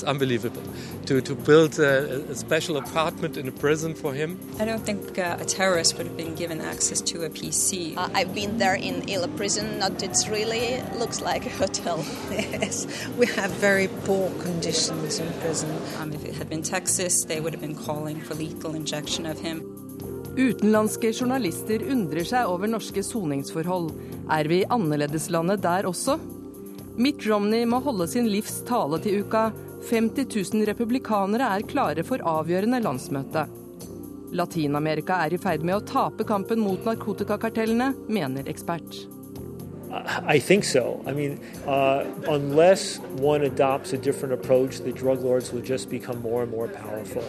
it's unbelievable. To, to build a, a special apartment in a prison for him. I don't think uh, a terrorist would have been given access to a PC. Uh, I've been there in Ila prison. Not it really looks like a hotel. yes, we have very poor conditions in prison. Um, if it had been Texas, they would have been calling for lethal injection of him. Utenlandske journalister undrer seg over norske soningsforhold. Er vi annerledeslandet der også? Mitt Romney må holde sin livs tale til uka. 50 000 republikanere er klare for avgjørende landsmøte. Latin-Amerika er i ferd med å tape kampen mot narkotikakartellene, mener ekspert. I think so. I mean, uh, unless one adopts a different approach, the drug lords will just become more and more powerful.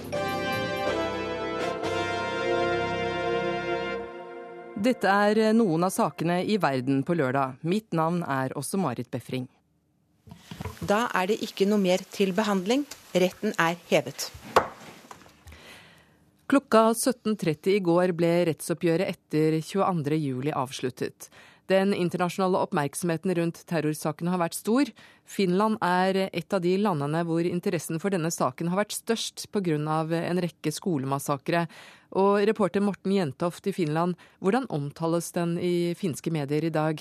Dette er noen av sakene i verden på lørdag. Mitt navn er også Marit Befring. Da er det ikke noe mer til behandling. Retten er hevet. Klokka 17.30 i går ble rettsoppgjøret etter 22.07 avsluttet. Den internasjonale oppmerksomheten rundt terrorsaken har vært stor. Finland er et av de landene hvor interessen for denne saken har vært størst pga. en rekke skolemassakre. Og reporter Morten Jentoft i Finland, hvordan omtales den i finske medier i dag?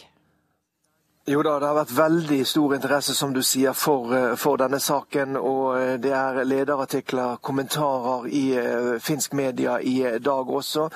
Jo da, det har vært veldig stor interesse som du sier, for, eh, for, denne saken. Og eh, det er lederartikler, kommentarer i uh, finsk media i dag også.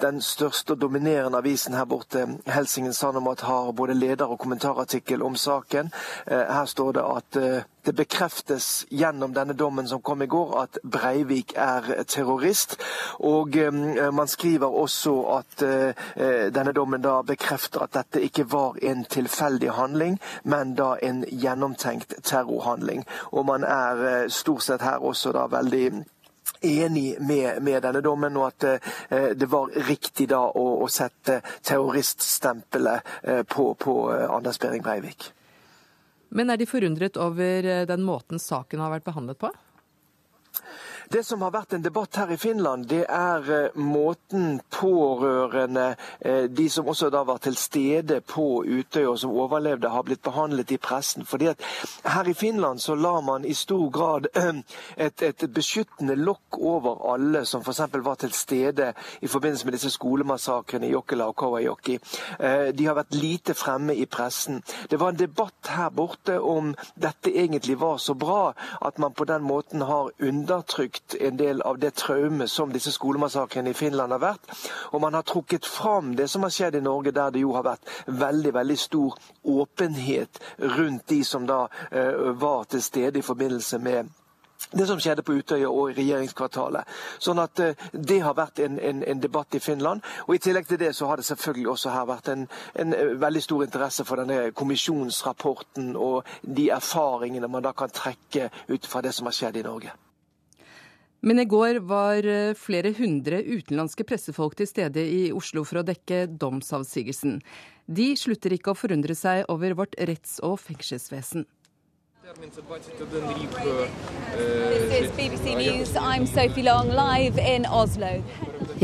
Den største og dominerende avisen her borte, Helsingin Sanomat, har både leder- og kommentarartikkel om saken. Her står det at det bekreftes gjennom denne dommen som kom i går, at Breivik er terrorist. Og eh, man skriver også at eh, denne dommen da bekrefter at dette ikke var en tilfeldig handling, men da en gjennomtenkt terrorhandling. Og man er eh, stort sett her også da veldig enig med, med, denne dommen, og at eh, det var riktig da å, å sette terroriststempelet eh, på, på Anders Behring Breivik. Men er de forundret over eh, den måten saken har vært behandlet på? Det som har vært en debatt her i Finland, det er eh, måten pårørende, eh, de som også da var til stede på Utøya og som overlevde, har blitt behandlet i pressen. Fordi at Her i Finland så lar man i stor grad et, et beskyttende lokk over alle som f.eks. var til stede i forbindelse med disse skolemassakrene i Jokkela og Kauajoki. Eh, de har vært lite fremme i pressen. Det var en debatt her borte om dette egentlig var så bra at man på den måten har undertrykt brukt en del av det traumet som disse skolemassakrene i Finland har vært. Og man har trukket fram det som har skjedd i Norge, der det jo har vært veldig veldig stor åpenhet rundt de som da uh, var til stede i forbindelse med det som skjedde på Utøya og i regjeringskvartalet. Sånn at uh, Det har vært en, en, en, debatt i Finland. og I tillegg til det så har det selvfølgelig også her vært en, en uh, veldig stor interesse for denne kommisjonsrapporten og de erfaringene man da kan trekke ut fra det som har skjedd i Norge. Men i går var eh, flere hundre utenlandske pressefolk til stede i Oslo for å dekke domsavsigelsen. De slutter ikke å forundre seg over vårt retts- og fengselsvesen.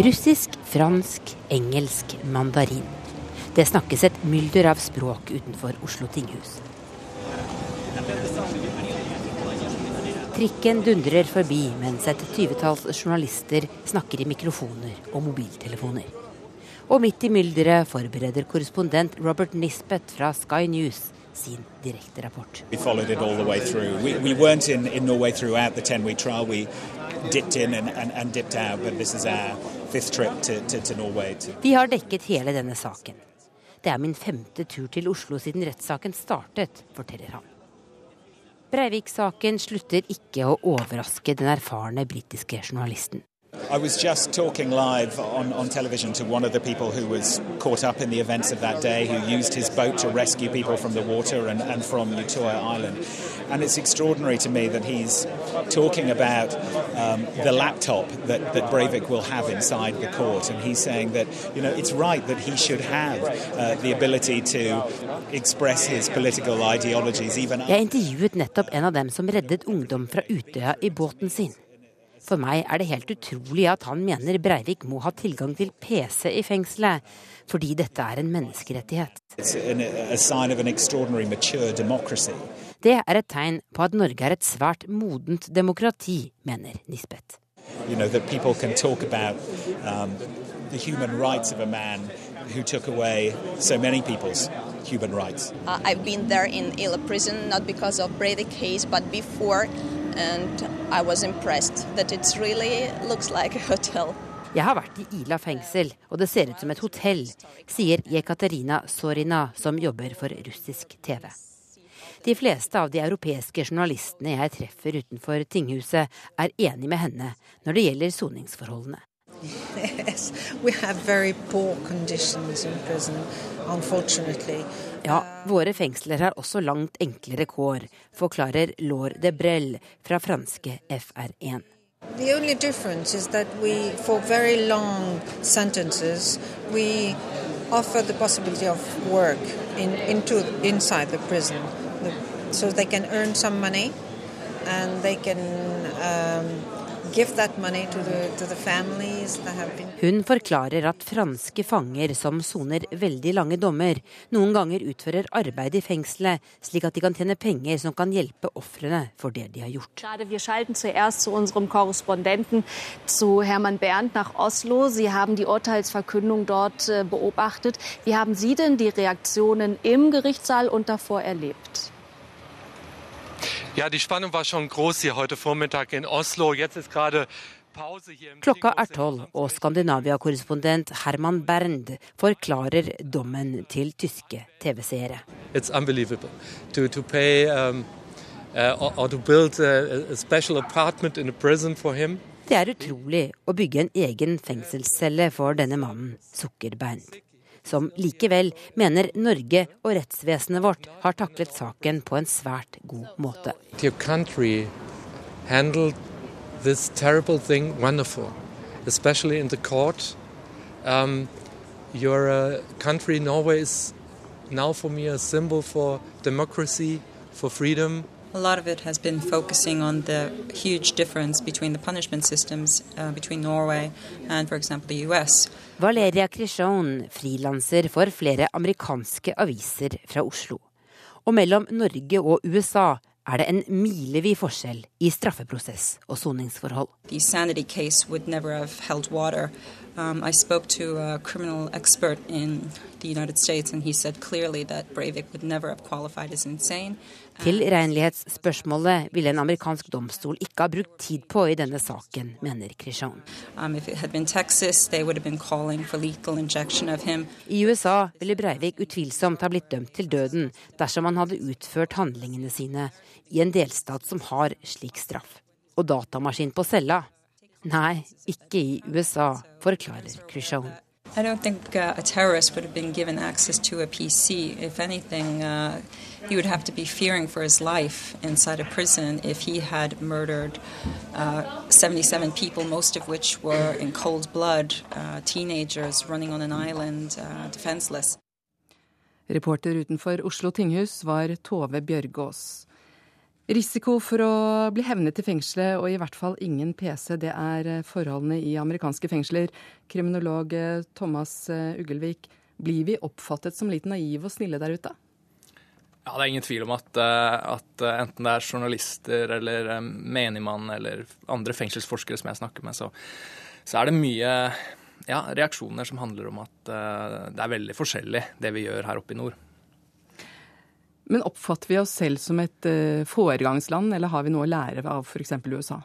Russisk, fransk, engelsk, mandarin. Det snakkes et mylder av språk utenfor Oslo tinghus. Trikken dundrer forbi mens et tyvetalls journalister snakker i mikrofoner og mobiltelefoner. Og midt i mylderet forbereder korrespondent Robert Nisbet fra Sky News sin direkte rapport. Vi Vi har dekket hele denne saken. Det er min femte tur til Oslo siden rettssaken startet, forteller han. Breivik-saken slutter ikke å overraske den erfarne britiske journalisten. I was just talking live on, on television to one of the people who was caught up in the events of that day, who used his boat to rescue people from the water and, and from Utoya Island. And it's extraordinary to me that he's talking about um, the laptop that, that Breivik will have inside the court. And he's saying that, you know, it's right that he should have uh, the ability to express his political ideologies even Jeg intervjuet nettopp en av dem som reddet ungdom fra Utøya i båten sin. For meg er det helt utrolig at han mener Breivik må ha tilgang til PC i fengselet, fordi dette er en menneskerettighet. Det er et tegn på at Norge er et svært modent demokrati, mener Nisbet. You know, that people can talk about um, the human rights of a man who took away so many people's human rights. Uh, I've been there in Ila prison, not because of Brady case, but before, and I was impressed that it really looks like a hotel. Jeg har vært i Ila fengsel, og det ser ut som et hotell, sier Jekaterina Sorina, som jobber for russisk TV. De fleste av de europeiske journalistene jeg treffer utenfor tinghuset, er enig med henne når det gjelder soningsforholdene. Yes, ja, våre fengsler har også langt enklere kår, forklarer Laure de Brel fra franske FR1. The only difference is that we, for very long sentences, we offer the possibility of work in, into, inside the prison so they can earn some money and they can um, Hun forklarer at franske fanger som soner veldig lange dommer, noen ganger utfører arbeid i fengselet, slik at de kan tjene penger som kan hjelpe ofrene for det de har gjort. Vi zu unserem Korrespondenten, zu Hermann Berndt nach Oslo. Sie haben die Urteilsverkündung dort äh, beobachtet. Wie haben Sie denn die Reaktionen im Gerichtssaal und davor erlebt? Ja, die Spannung war schon groß hier heute Vormittag in Oslo. Jetzt ist gerade Klokka er tolv, og Skandinavia-korrespondent Herman Bernd forklarer dommen til tyske TV-seere. It's unbelievable to, to pay um, uh, or to build a, a special apartment in a prison for him. Det er utrolig å bygge en egen fengselscelle for denne mannen, sukker Bernd som likevel mener Norge og rettsvesenet vårt har taklet saken på en svært god måte. This terrible thing wonderful, especially in the court. Um, your uh, country, Norway, is now for me a symbol for democracy, for freedom, a lot of it has been focusing on the huge difference between the punishment systems uh, between Norway and, for example, the US. Valeria Krishon, frilanser for flere amerikanske aviser fra Oslo. Og mellom Norge og USA er det en milevid forskjell i straffeprosess og soningsforhold. The sanity case would never have held water. Um, I spoke to a criminal expert in the United States, and he said clearly that Breivik would never have qualified as insane. Til renlighetsspørsmålet ville en amerikansk domstol ikke ha brukt tid på i denne saken, mener Krishan. Um, Texas, I USA ville Breivik utvilsomt ha blitt dømt til døden dersom han hadde utført handlingene sine i en delstat som har slik straff. Og datamaskin på cella? Nei, ikke i USA, forklarer Krishon. I don't think uh, a terrorist would have been given access to a PC. If anything, uh, he would have to be fearing for his life inside a prison if he had murdered uh, 77 people, most of which were in cold blood, uh, teenagers running on an island, uh, defenseless. Reporter utenfor Oslo tinghus var Tove Bjørgaas. Risiko for å bli hevnet i fengselet og i hvert fall ingen PC, det er eh, forholdene i amerikanske fengsler. Kriminolog eh, Thomas Ugelvik, blir vi oppfattet som litt naive og snille der ute? Ja, Det er ingen tvil om at, at enten det er journalister eller menigmann eller andre fengselsforskere som jeg snakker med, så, så er det mye ja, reaksjoner som handler om at det er veldig forskjellig det vi gjør her oppe i nord. Men oppfatter vi oss selv som et uh, foregangsland, eller har vi noe å lære av f.eks. USA?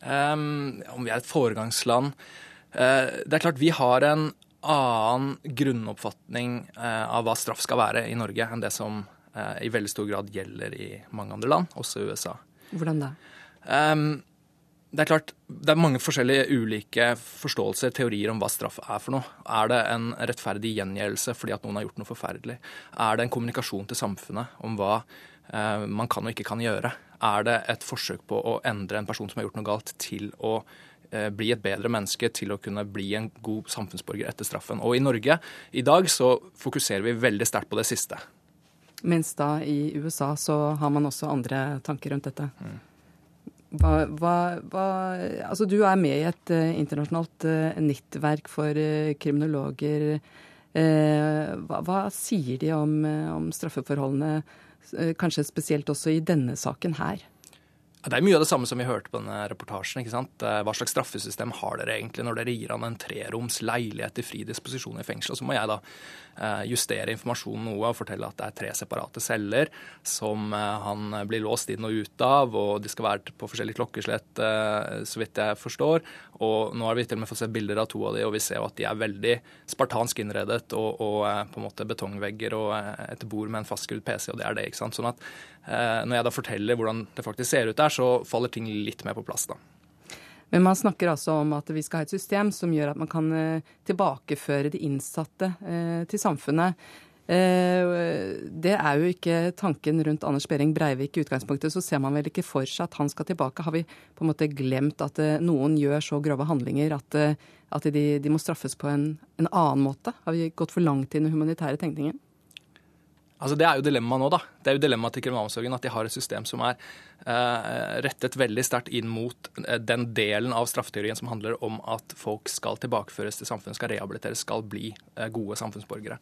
Um, om vi er et foregangsland uh, Det er klart vi har en annen grunnoppfatning uh, av hva straff skal være i Norge, enn det som i veldig stor grad gjelder i mange andre land, også i USA. Hvordan da? Um, det er klart, det er mange forskjellige ulike forståelser, teorier om hva straff er for noe. Er det en rettferdig gjengjeldelse fordi at noen har gjort noe forferdelig? Er det en kommunikasjon til samfunnet om hva eh, man kan og ikke kan gjøre? Er det et forsøk på å endre en person som har gjort noe galt, til å eh, bli et bedre menneske, til å kunne bli en god samfunnsborger etter straffen? Og i Norge i dag så fokuserer vi veldig sterkt på det siste. Mens da i USA så har man også andre tanker rundt dette. Mm. Hva, hva, hva, altså du er med i et uh, internasjonalt uh, nettverk for uh, kriminologer. Hva, sier de om, om straffeforholdene, kanskje spesielt også i denne saken her? Det er mye av det samme som vi hørte på denne reportasjen. ikke sant? Hva slags straffesystem har dere egentlig når dere gir han en treroms leilighet i fri disposisjon i fengsel? Og Så må jeg da justere informasjonen noe og fortelle at det er tre separate celler som eh, han blir låst inn og ut av, og de skal være på forskjellige klokkeslett, så vidt jeg forstår. Og nå har vi til og med fått se bilder av to av de, og vi ser jo at de er veldig spartansk innredet og, og på en måte betongvegger og et bord med en fastskrudd PC, og det er det. ikke sant? Sånn at når jeg da forteller hvordan det faktisk ser ut der, så faller ting litt mer på plass, da. Men man snakker altså om at vi skal ha et system som gjør at man kan eh, tilbakeføre de innsatte eh, til samfunnet. Eh, det er jo ikke tanken rundt Anders Behring Breivik i utgangspunktet. Så ser man vel ikke for seg at han skal tilbake. Har vi på en måte glemt at noen gjør så grove handlinger at, at de, de, må straffes på en, en annen måte? Har vi gått for langt i den humanitære tenkningen? Altså Det er jo dilemmaet nå. da. Det er jo dilemmaet til kriminalomsorgen at de har et system som er eh, rettet veldig sterkt inn mot eh, den delen av straffeteorien som handler om at folk skal tilbakeføres til samfunnet, skal rehabiliteres, skal bli eh, gode samfunnsborgere.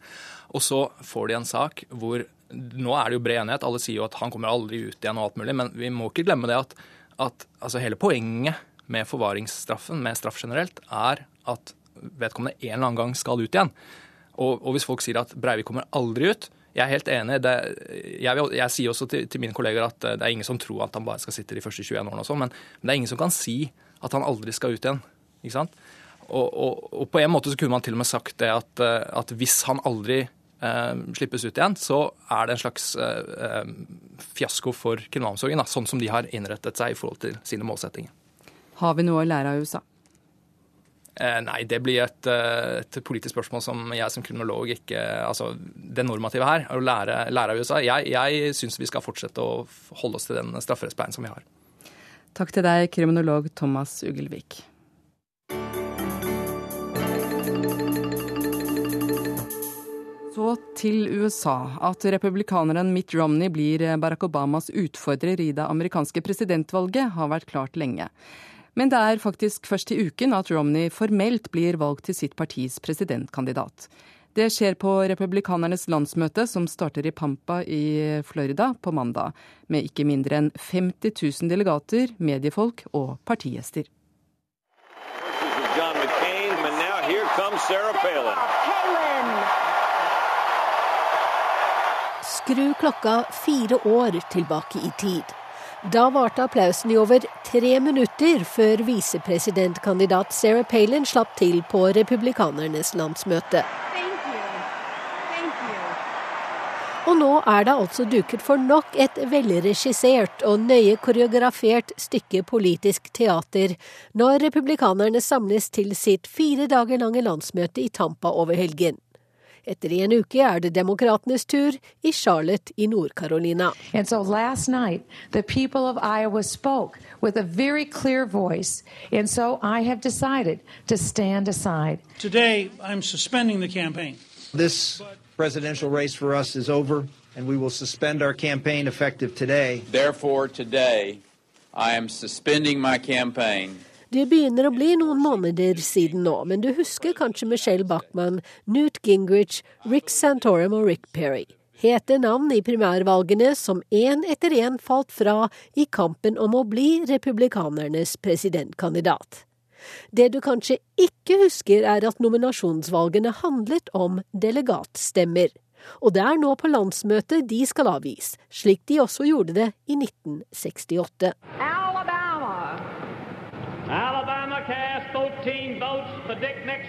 Og så får de en sak hvor Nå er det jo bred enighet, alle sier jo at han kommer aldri ut igjen og alt mulig, men vi må ikke glemme det at, at altså hele poenget med forvaringsstraffen, med straff generelt, er at vedkommende en eller annen gang skal ut igjen. Og, og hvis folk sier at Breivik kommer aldri ut, jeg er helt enig. Det, jeg, vil, jeg, sier også til, til, mine kolleger at eh, det er ingen som tror at han bare skal sitte de første 21 årene, og sånn, men, men, det er ingen som kan si at han aldri skal ut igjen. ikke sant? Og, og, og, på en måte så kunne man til og med sagt det at, eh, at hvis han aldri eh, slippes ut igjen, så er det en slags eh, eh fiasko for kriminalomsorgen, sånn som de har innrettet seg i forhold til sine målsettinger. Har vi noe å lære av USA? Eh, nei, det blir et, eh, et, politisk spørsmål som jeg som kriminolog ikke Altså det normative her er å lære, lære av USA. Jeg, jeg syns vi skal fortsette å holde oss til den strafferettspleien som vi har. Takk til deg, kriminolog Thomas Ugelvik. Så til USA. At republikaneren Mitt Romney blir Barack Obamas utfordrer i det amerikanske presidentvalget, har vært klart lenge. Men det er faktisk først i uken at Romney formelt blir valgt til sitt partis presidentkandidat. Det skjer på republikanernes landsmøte, som starter i Pampa i Florida på mandag, med ikke mindre enn 50 000 delegater, mediefolk og partigjester. Skru klokka fire år tilbake i tid. Da varte applausen i over tre minutter før visepresidentkandidat Sarah Palin slapp til på republikanernes landsmøte. Og nå er det altså duket for nok et velregissert og nøye koreografert stykke politisk teater når republikanerne samles til sitt fire dager lange landsmøte i Tampa over helgen. Etter en uke er det demokratenes tur i Charlotte i Nord-Carolina. And so last night, the people of Iowa spoke with a very clear voice, and so I have decided to stand aside. Today, I'm suspending the campaign. This presidential race for us is over, and we will suspend our campaign effective today. Therefore, today, I am suspending my campaign. Det begynner å bli noen måneder siden nå, men du husker kanskje Michelle Bachmann, Newt Gingrich, Rick Santorum og Rick Perry. Hete navn i primærvalgene som én etter én falt fra i kampen om å bli republikanernes presidentkandidat. Det du kanskje ikke husker, er at nominasjonsvalgene handlet om delegatstemmer. Og det er nå på landsmøtet de skal avgis, slik de også gjorde det i 1968.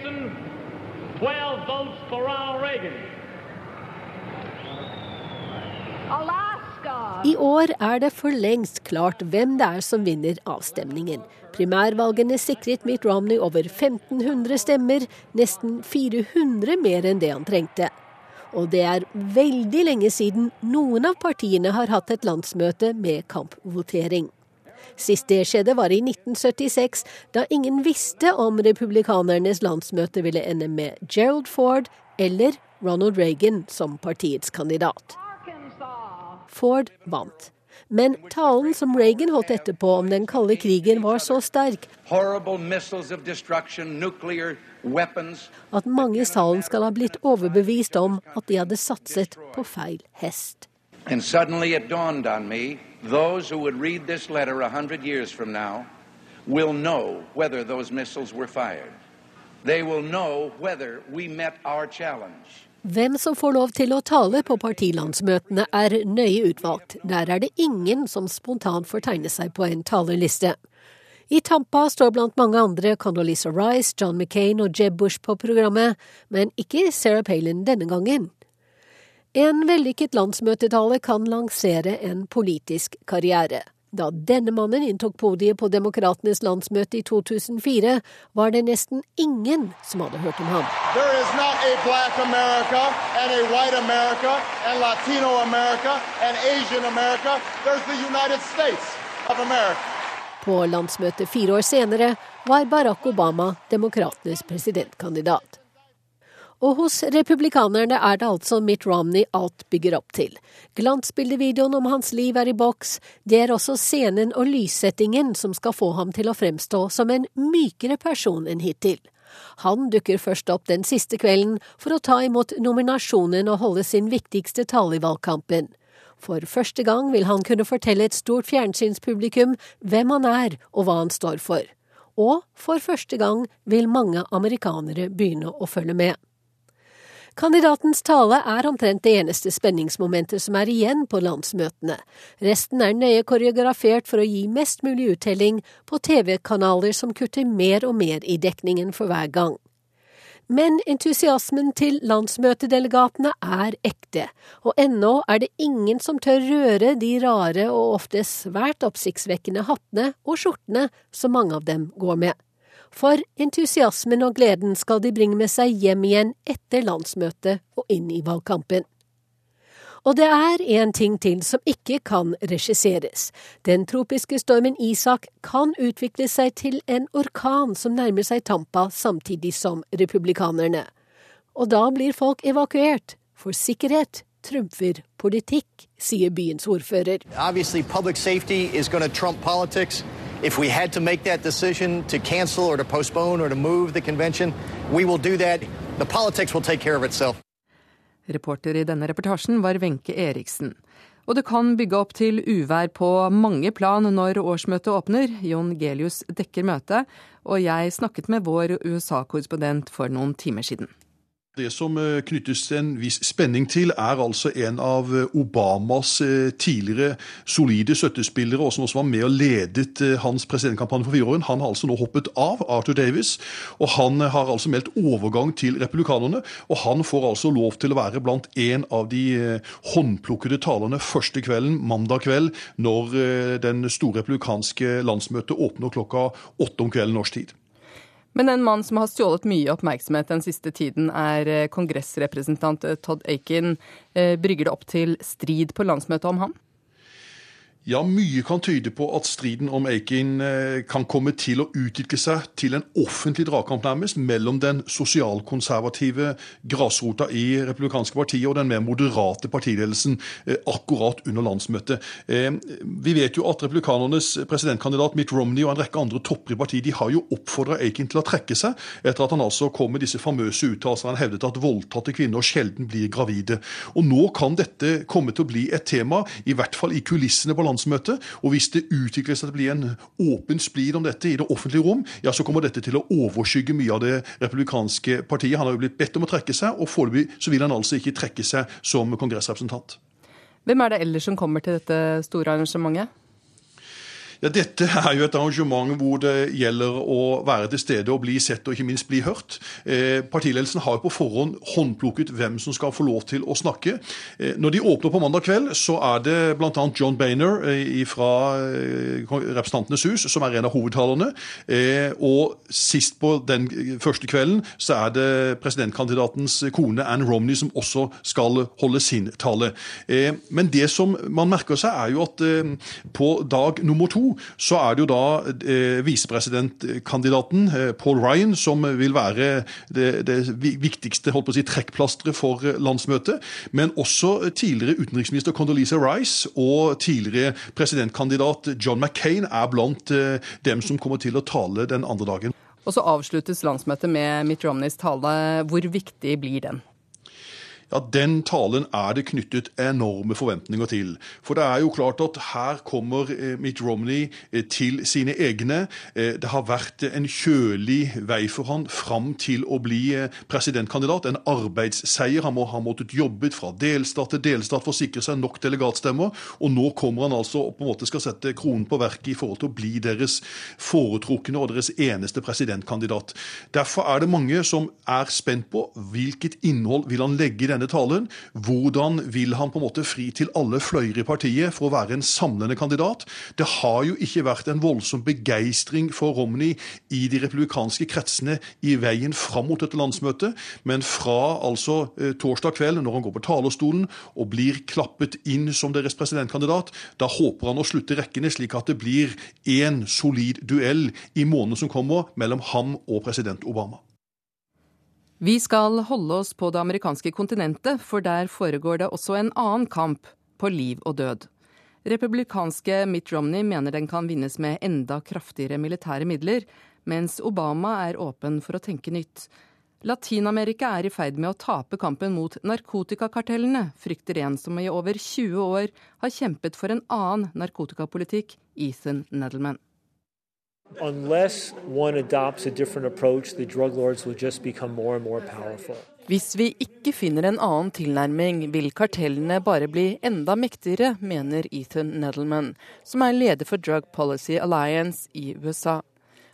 Nixon, 12 votes for Ronald Reagan. I år er det for lengst klart hvem det er som vinner avstemningen. Primærvalgene sikret Mitt Romney over 1500 stemmer, nesten 400 mer enn det han trengte. Og det er veldig lenge siden noen av partiene har hatt et landsmøte med kampvotering. Sist det skjedde, var i 1976, da ingen visste om republikanernes landsmøte ville ende med Gerald Ford eller Ronald Reagan som partiets kandidat. Ford vant. Men talen som Reagan holdt etterpå om den kalde krigen var så sterk at mange i salen skal ha blitt overbevist om at de hadde satset på feil hest. And suddenly it dawned on me, those who would read this letter a hundred years from now will know whether those missiles were fired. They will know whether we met our challenge. Hvem som får lov til å tale på partilandsmøtene er nøye utvalgt. Der er det ingen som spontant får tegne seg på en talerliste. I Tampa står blant mange andre Condoleezza Rice, John McCain og Jeb Bush på programmet, men ikke Sarah Palin denne gangen. En vellykket landsmøtetale kan lansere en politisk karriere. Da denne mannen inntok podiet på Demokratenes landsmøte i 2004, var det nesten ingen som hadde hørt om ham. America, America, America. På landsmøtet fire år senere var Barack Obama demokratenes presidentkandidat. Og hos republikanerne er det altså Mitt Romney alt bygger opp til. Glansbildevideoen om hans liv er i boks, det er også scenen og lyssettingen som skal få ham til å fremstå som en mykere person enn hittil. Han dukker først opp den siste kvelden for å ta imot nominasjonen og holde sin viktigste tale i valgkampen. For første gang vil han kunne fortelle et stort fjernsynspublikum hvem han er og hva han står for. Og for første gang vil mange amerikanere begynne å følge med. Kandidatens tale er omtrent det eneste spenningsmomentet som er igjen på landsmøtene. Resten er nøye koreografert for å gi mest mulig uttelling på TV-kanaler som kutter mer og mer i dekningen for hver gang. Men entusiasmen til landsmøtedelegatene er ekte, og ennå er det ingen som tør røre de rare og ofte svært oppsiktsvekkende hattene og skjortene som mange av dem går med for entusiasmen og gleden skal de bringe med seg hjem igjen etter landsmøtet og inn i valgkampen. Og det er en ting til som ikke kan regisseres. Den tropiske stormen Isak kan utvikle seg til en orkan som nærmer seg Tampa samtidig som republikanerne. Og da blir folk evakuert, for sikkerhet trumfer politikk, sier byens ordfører. Obviously, public safety is going to. If we had to make that decision to cancel or to postpone or to move the convention, we will do that. The politics will take care of itself. Reporter i denne reportasjen var Wenche Eriksen. Og det kan bygge opp til uvær på mange plan når årsmøtet åpner. Jon Gelius dekker møtet, og jeg snakket med vår USA-korrespondent for noen timer siden. Det som eh, knyttes en viss spenning til, er altså en av eh, Obamas eh, tidligere solide støttespillere, og som også var med og ledet hans presidentkampanje for fire år. Han har altså nå hoppet av, Arthur Davis, og han har altså meldt overgang til republikanerne. Og han får altså lov til å være blant en av de håndplukkede talerne første kvelden, mandag kveld, når den store republikanske landsmøtet åpner klokka åtte om kvelden norsk tid. Men en mann som har stjålet mye oppmerksomhet den siste tiden, er eh, kongressrepresentant eh, Todd Aiken. Eh, brygger det opp til strid på landsmøtet om ham? Ja, mye kan tyde på at striden om Aiken eh, kan komme til å utvikle seg til en offentlig dragkamp, nærmest, mellom den sosialkonservative grasrota i republikanske partiet og den mer moderate partiledelsen eh, akkurat under landsmøtet. Eh, vi vet jo at republikanernes presidentkandidat Mitt Romney og en rekke andre topper i partiet de har jo oppfordra Akin til å trekke seg, etter at han altså kom med disse famøse uttalelsene. Han hevdet at voldtatte kvinner sjelden blir gravide. Og nå kan dette komme til å bli et tema, i hvert fall i kulissene på landsmøte. Og hvis det utvikler seg til å bli en åpen splid om dette i det offentlige rom, ja, så kommer dette til å overskygge mye av det republikanske partiet. Han har jo blitt bedt om å trekke seg, og foreløpig så vil han altså ikke trekke seg som kongressrepresentant. Hvem er det ellers som kommer til dette store arrangementet? Ja, Dette er jo et arrangement hvor det gjelder å være til stede og bli sett og ikke minst bli hørt. Eh, partiledelsen har jo på forhånd håndplukket hvem som skal få lov til å snakke. Eh, når de åpner på mandag kveld, så er det bl.a. John Bainer eh, fra Representantenes hus som er en av hovedtalerne. Og sist på den første kvelden så er det presidentkandidatens kone Ann Romney som også skal holde sin tale. Men det som man merker seg, er jo at på dag nummer to så er det jo da eh, visepresidentkandidaten eh, Paul Ryan som vil være det, det viktigste holdt på å si, trekkplasteret for eh, landsmøtet. Men også tidligere utenriksminister Condoleezza Rice og tidligere presidentkandidat John McCain er blant eh, dem som kommer til å tale den andre dagen. Og så avsluttes landsmøtet med Mitt Romneys tale. Hvor viktig blir den? Ja, den talen er det knyttet enorme forventninger til. For det er jo klart at her kommer eh, Mitt Romney eh, til sine egne. Eh, det har vært en kjølig vei for han fram til å bli presidentkandidat. En arbeidsseier. Han må ha måttet jobbet fra delstat til delstat for å sikre seg nok delegatstemmer. Og nå kommer han altså og på en måte skal sette kronen på verket i forhold til å bli deres foretrukne og deres eneste presidentkandidat. Derfor er det mange som er spent på hvilket innhold vil han legge i denne denne talen. Hvordan vil han på en måte fri til alle fløyer i partiet for å være en samlende kandidat? Det har jo ikke vært en voldsom begeistring for Romney i de republikanske kretsene i veien fram mot dette landsmøtet, men fra altså eh, torsdag kveld, når han går på talerstolen og blir klappet inn som deres presidentkandidat, da håper han å slutte rekkene, slik at det blir én solid duell i måneden som kommer mellom ham og president Obama. Vi skal holde oss på det amerikanske kontinentet, for der foregår det også en annen kamp på liv og død. Republikanske Mitt Romney mener den kan vinnes med enda kraftigere militære midler, mens Obama er åpen for å tenke nytt. Latin-Amerika er i ferd med å tape kampen mot narkotikakartellene, frykter en som i over 20 år har kjempet for en annen narkotikapolitikk, Ethan Nedelman. Unless one adopts a different approach, the drug lords will just become more and more powerful. Hvis vi ikke finner en annen tilnærming, vil kartellene bare bli enda mektigere, mener Ethan Nedelman, som er leder for Drug Policy Alliance i USA.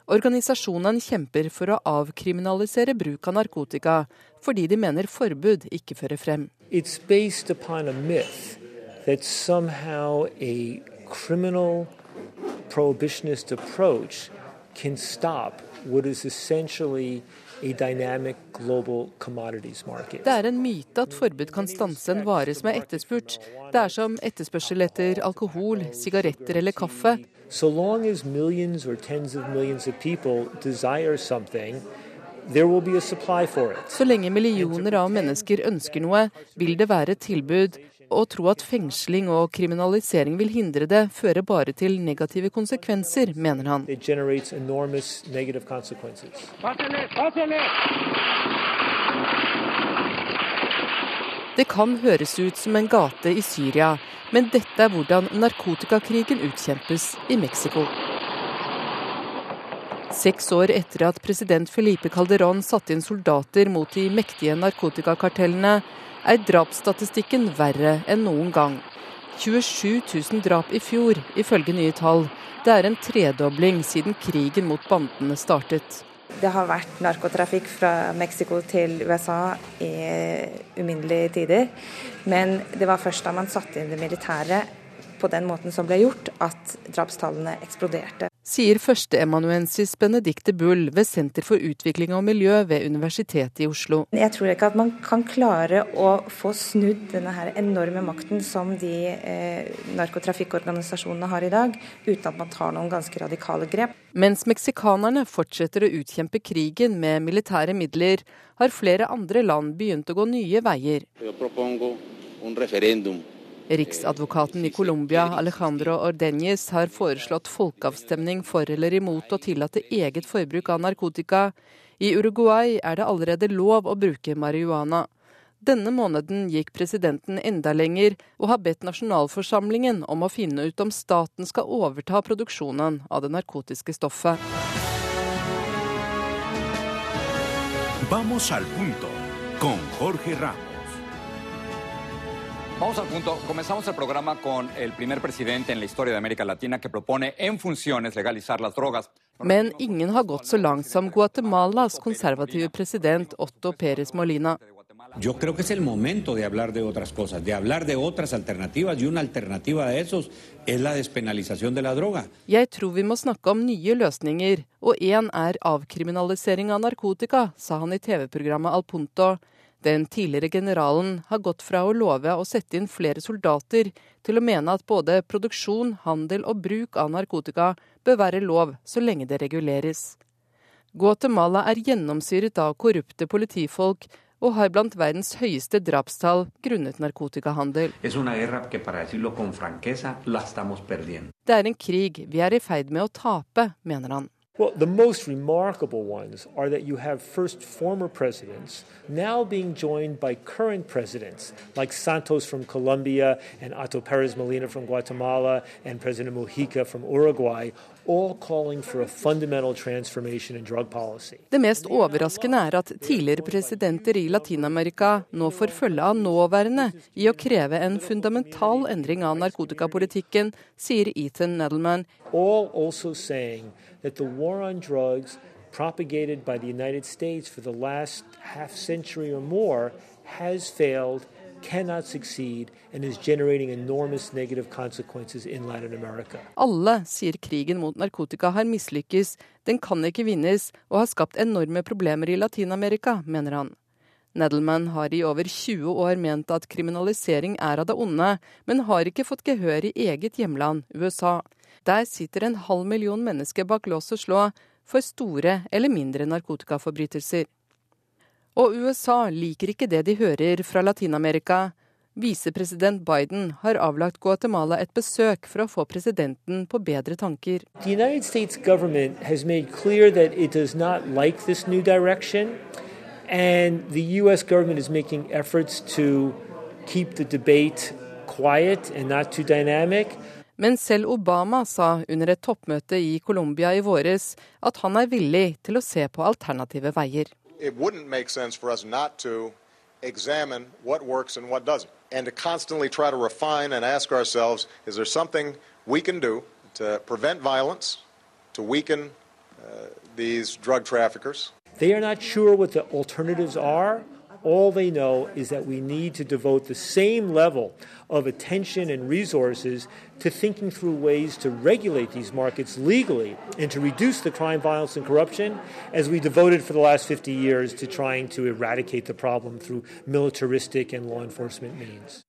Organisasjonen kjemper for å avkriminalisere bruk av narkotika, fordi de mener forbud ikke fører frem. It's based upon a myth that somehow a criminal prohibitionist approach can stop what is essentially a dynamic global commodities market. Det er en myte at forbud kan stanse en vare som er etterspurt. Det er som etterspørsel etter alkohol, sigaretter eller kaffe. So long as millions or tens of millions of people desire something, så lenge millioner av mennesker ønsker noe, vil det være et tilbud, å tro at fengsling og kriminalisering vil hindre det, fører bare til negative konsekvenser, mener han. Det kan høres ut som en gate i Syria, men dette er hvordan narkotikakrigen utkjempes i Mexico. Seks år etter at president Felipe Calderón satte inn soldater mot de mektige narkotikakartellene, er drapsstatistikken verre enn noen gang. 27 000 drap i fjor, ifølge nye tall. Det er en tredobling siden krigen mot bandene startet. Det har vært narkotrafikk fra Mexico til USA i uminnelige tider. Men det var først da man satte inn det militære på den måten som ble gjort, at drapstallene eksploderte sier førsteemanuensis Benedicte Bull ved Senter for utvikling og miljø ved Universitetet i Oslo. Jeg tror ikke at man kan klare å få snudd denne her enorme makten som de eh, narkotrafikkorganisasjonene har i dag, uten at man tar noen ganske radikale grep. Mens meksikanerne fortsetter å utkjempe krigen med militære midler, har flere andre land begynt å gå nye veier. Jeg Riksadvokaten i Colombia, Alejandro Ordeñez, har foreslått folkeavstemning for eller imot å tillate eget forbruk av narkotika. I Uruguay er det allerede lov å bruke marihuana. Denne måneden gikk presidenten enda lenger og har bedt nasjonalforsamlingen om å finne ut om staten skal overta produksjonen av det narkotiske stoffet. Vamos al punto, con Jorge Ramos. Vamos al punto. Comenzamos el programa con el primer presidente en la historia de América Latina que propone en funciones legalizar las drogas. Men ingen har gått så langt som Guatemalas konservative president Otto Pérez Molina. Yo creo que es el momento de hablar de otras cosas, de hablar de otras alternativas, y una alternativa de esos es la despenalización de la droga. Jeg tror vi må snakke om nye løsninger, og én er avkriminalisering av narkotika, sa han i TV-programmet Al Punto. Den tidligere generalen har gått fra å love å sette inn flere soldater, til å mene at både produksjon, handel og bruk av narkotika bør være lov så lenge det reguleres. Guatemala er gjennomsyret av korrupte politifolk og har blant verdens høyeste drapstall grunnet narkotikahandel. Det er en krig vi er i ferd med å tape, mener han. Well, the most remarkable ones are that you have first former presidents now being joined by current presidents like Santos from Colombia and Otto Perez Molina from Guatemala and President Mujica from Uruguay, all calling for a fundamental transformation in drug policy. Det mest overraskende er at tidligere presidenter i Latin-Amerika nå får følge av nåværende i å kreve en fundamental endring av narkotikapolitikken, sier Ethan Nedelman. All also saying that the war on drugs propagated by the United States for the last half century or more has failed cannot succeed and is generating enormous negative consequences in Latin America. Alle sier krigen mot narkotika har mislykkes, den kan ikke vinnes og har skapt enorme problemer i Latin-Amerika, mener han. Nedelman har i over 20 år ment at kriminalisering er av det onde, men har ikke fått gehør i eget hjemland, USA. Der sitter en halv million mennesker bak lås og slå for store eller mindre narkotikaforbrytelser. Og USA liker ikke det de hører fra Latin-Amerika. Visepresident Biden har avlagt Guatemala et besøk for å få presidenten på bedre tanker. And the U.S. government is making efforts to keep the debate quiet and not too dynamic. Men selv Obama sa under et toppmøte i Colombia i våres at han er villig til å se på alternative veier. examine what works and what doesn't, and to constantly try to refine and ask ourselves is there something we can do to prevent violence, to weaken uh, these drug traffickers? They are not sure what the alternatives are. All they know is that we need to devote the same level of attention and resources to thinking through ways to regulate these markets legally and to reduce the crime, violence, and corruption as we devoted for the last 50 years to trying to eradicate the problem through militaristic and law enforcement means.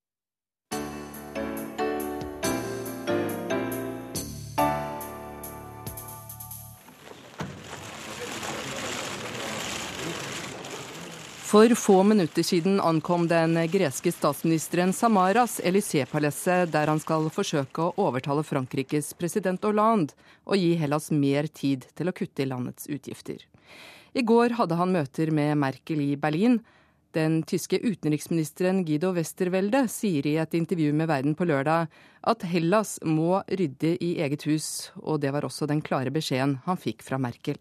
For få minutter siden ankom den greske statsministeren Samaras Élysée-palasset, der han skal forsøke å overtale Frankrikes president Hollande og gi Hellas mer tid til å kutte i landets utgifter. I går hadde han møter med Merkel i Berlin. Den tyske utenriksministeren Guido Westerwelde sier i et intervju med Verden på lørdag at Hellas må rydde i eget hus, og det var også den klare beskjeden han fikk fra Merkel.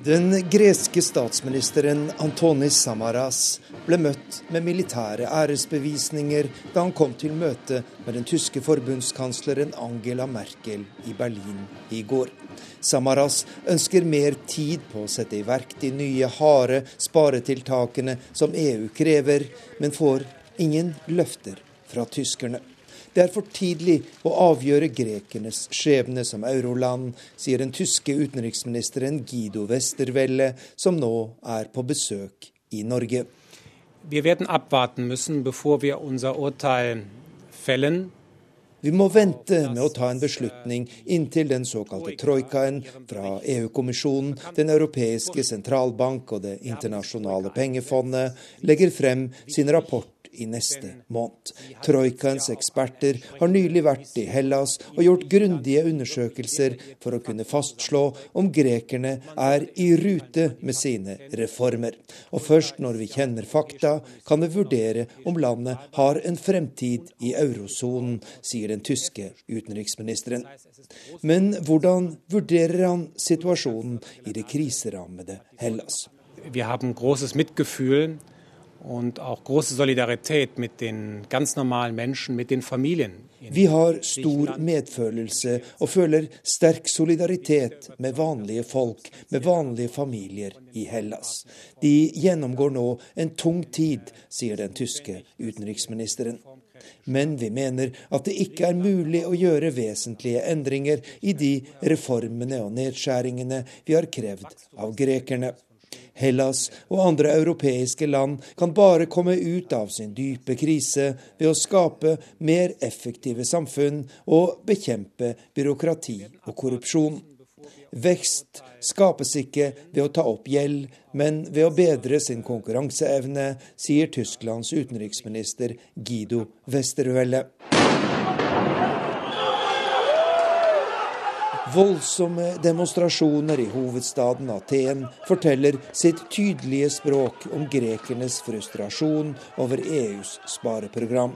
Den greske statsministeren Antonis Samaras ble møtt med militære æresbevisninger da han kom til møte med den tyske forbundskansleren Angela Merkel i Berlin i går. Samaras ønsker mer tid på å sette i verk de nye, harde sparetiltakene som EU krever, men får ingen løfter fra tyskerne. Det er for tidlig å avgjøre grekernes skjebne som euroland, sier den tyske utenriksministeren Guido Westerwelle, som nå er på besøk i Norge. Vi werden abwarten müssen, bevor wir unser Urteil fällen. Vi må vente med å ta en beslutning inntil den såkalte troikaen fra EU-kommisjonen, Den europeiske sentralbank og Det internasjonale pengefondet legger frem sin rapport i neste måned. Troikaens eksperter har nylig vært i Hellas og gjort grundige undersøkelser for å kunne fastslå om grekerne er i rute med sine reformer. Og først når vi kjenner fakta, kan vi vurdere om landet har en fremtid i eurosonen, sier den tyske utenriksministeren. Men hvordan vurderer han situasjonen i det kriserammede Hellas? Vi har großes Mitgefühl und auch große Solidarität mit den ganz normalen Menschen, mit den Familien. Vi har stor medfølelse og føler sterk solidaritet med vanlige folk, med vanlige familier i Hellas. De gjennomgår nå en tung tid, sier den tyske utenriksministeren. Men vi mener at det ikke er mulig å gjøre vesentlige endringer i de reformene og nedskjæringene vi har krevd av grekerne. Hellas og andre europeiske land kan bare komme ut av sin dype krise ved å skape mer effektive samfunn og bekjempe byråkrati og korrupsjon. Vekst skapes ikke ved å ta opp gjeld, men ved å bedre sin konkurranseevne, sier Tysklands utenriksminister Guido Westerwelle. Voldsomme demonstrasjoner i hovedstaden Aten forteller sitt tydelige språk om grekernes frustrasjon over EUs spareprogram.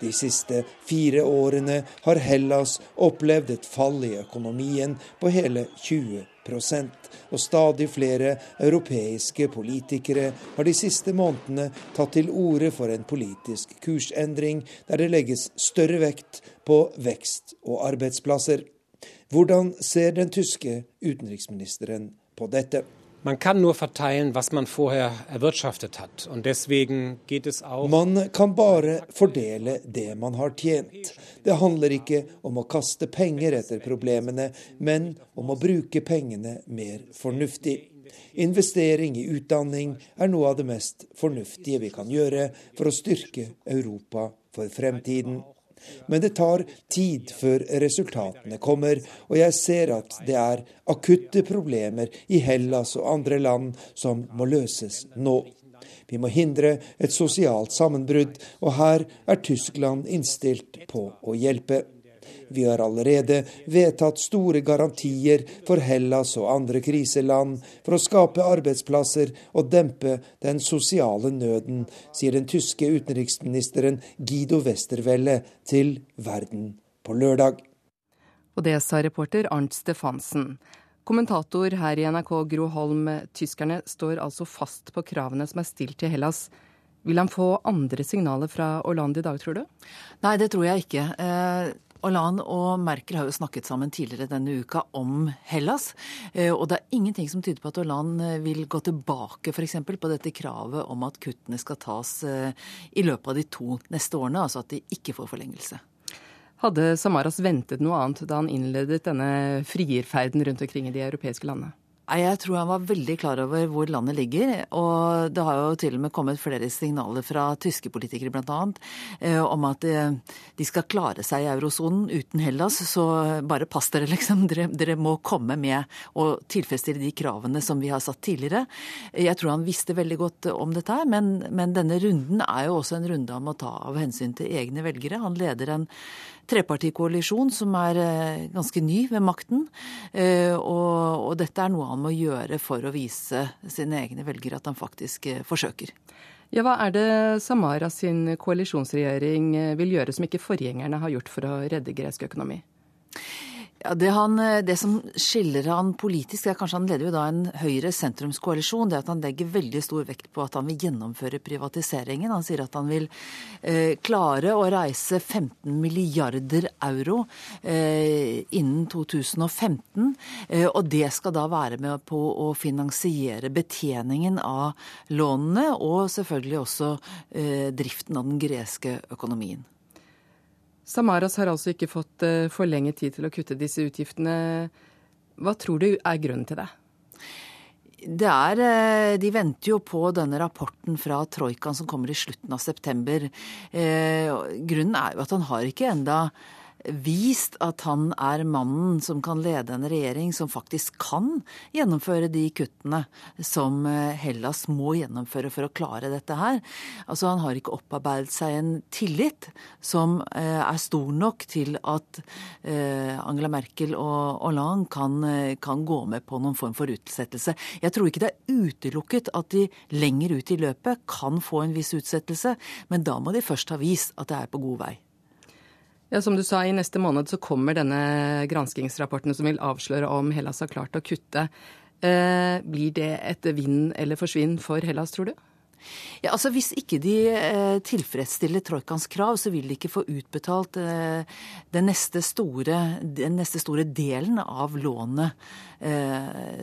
De siste fire årene har Hellas opplevd et fall i økonomien på hele 20% og stadig flere europeiske politikere har de siste månedene tatt til orde for en politisk kursendring der det legges større vekt på vekst og arbeidsplasser. Hvordan ser den tyske utenriksministeren på dette? Man kan nur verteilen, was man vorher erwirtschaftet hat. Und deswegen geht es auch Man kan bare fordele det man har tjent. Det handler ikke om å kaste penger etter problemene, men om å bruke pengene mer fornuftig. Investering i utdanning er noe av det mest fornuftige vi kan gjøre for å styrke Europa for fremtiden. Men det tar tid før resultatene kommer, og jeg ser at det er akutte problemer i Hellas og andre land som må løses nå. Vi må hindre et sosialt sammenbrudd, og her er Tyskland innstilt på å hjelpe. Vi har allerede vedtatt store garantier for Hellas og andre kriseland for å skape arbeidsplasser og dempe den sosiale nøden, sier den tyske utenriksministeren Guido Westerwelle til Verden på lørdag. Og det sa reporter Arnt Stefansen. Kommentator her i NRK Gro Holm, tyskerne står altså fast på kravene som er stilt til Hellas. Vil han få andre signaler fra Orlando i dag, tror du? Nei, det tror jeg ikke. Eh, Hollande og Merkel har jo snakket sammen tidligere denne uka om Hellas. Eh, og det er ingenting som tyder på at Hollande eh, vil gå tilbake f.eks. på dette kravet om at kuttene skal tas eh, i løpet av de to neste årene, altså at de ikke får forlengelse. Hadde Samaras ventet noe annet da han innledet denne frierferden rundt omkring i de europeiske landene? Jeg tror han var veldig klar over hvor landet ligger. Og det har jo til og med kommet flere signaler fra tyske politikere bl.a. Eh, om at eh, de skal klare seg i eurosonen uten Hellas. Så bare pass dere, liksom. Dere, dere, må komme med og tilfredsstille de kravene som vi har satt tidligere. Jeg tror han visste veldig godt om dette her, men, men denne runden er jo også en runde han må ta av hensyn til egne velgere. Han leder en trepartikoalisjon som er eh, ganske ny ved makten. Eh, og, og dette er noe han må gjøre for å vise sine egne velgere at han faktisk eh, forsøker. Ja, Hva er det Samara sin koalisjonsregjering vil gjøre som ikke forgjengerne har gjort for å redde gresk økonomi? Ja, det, han, det, som skiller han politisk, er kanskje han leder jo da en Høyre-sentrumskoalisjon. Det at han legger veldig stor vekt på at han vil gjennomføre privatiseringen. Han sier at han vil eh, klare å reise 15 milliarder euro eh, innen 2015. Eh, og det skal da være med på å finansiere betjeningen av lånene, og selvfølgelig også eh, driften av den greske økonomien. Samaras har altså ikke fått eh, for lenge tid til å kutte disse utgiftene. Hva tror du er grunnen til det? Det er, eh, De venter jo på denne rapporten fra troikaen som kommer i slutten av september. Eh, grunnen er jo at han har ikke enda vist at han er mannen som kan lede en regjering som faktisk kan gjennomføre de kuttene som eh, Hellas må gjennomføre for å klare dette her. Altså Han har ikke opparbeidet seg en tillit som eh, er stor nok til at eh, Angela Merkel og Hollande kan, kan gå med på noen form for utsettelse. Jeg tror ikke det er utelukket at de lenger ut i løpet kan få en viss utsettelse, men da må de først ha vist at det er på god vei. Ja, Som du sa, i neste måned så kommer denne granskingsrapporten som vil avsløre om Hellas har klart å kutte. Eh, blir det et vinn eller forsvinn for Hellas, tror du? Ja, altså Hvis ikke de eh, tilfredsstiller troikans krav, så vil de ikke få utbetalt eh, den, neste store, den, neste store, delen av lånet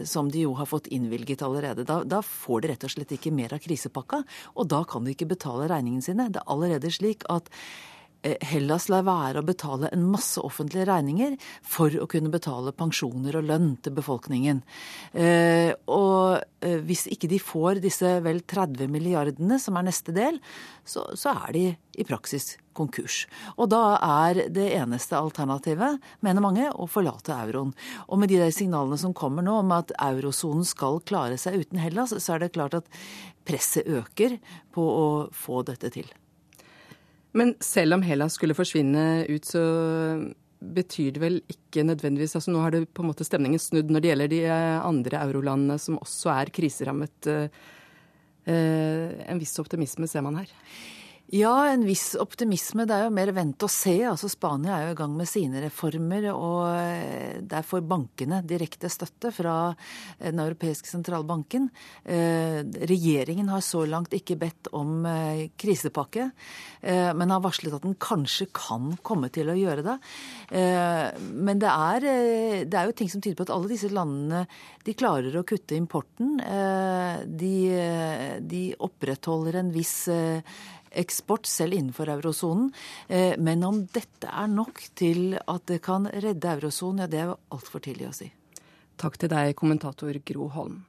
som de jo har fått innvilget allerede. Da, da, får de rett og slett ikke mer av krisepakka, og da kan de ikke betale regningene sine. Det er allerede slik at Hellas lar være å betale en masse offentlige regninger for å kunne betale pensjoner og lønn til befolkningen. Og hvis ikke de får disse vel 30 milliardene, som er neste del, så, så er de i praksis konkurs. Og da er det eneste alternativet, mener mange, å forlate euroen. Og med de der signalene som kommer nå om at eurosonen skal klare seg uten Hellas, så er det klart at presset øker på å få dette til. Men selv om Hellas skulle forsvinne ut, så betyr det vel ikke nødvendigvis altså Nå har det på en måte stemningen snudd når det gjelder de andre eurolandene som også er kriserammet. En viss optimisme ser man her. Ja, en viss optimisme. Det er jo mer vent og se. Altså Spania er jo i gang med sine reformer, og eh, der får bankene direkte støtte fra Den europeiske sentralbanken. Eh, regjeringen har så langt ikke bedt om eh, krisepakke, men har varslet at den kanskje kan komme til å gjøre det. Men det er, det er jo ting som tyder på at alle disse landene de klarer å kutte importen. De, de opprettholder en viss eksport selv innenfor eurosonen. Eh, men om dette er nok til at det kan redde eurosonen, ja det er altfor tidlig å si. Takk til deg, kommentator Gro Holm.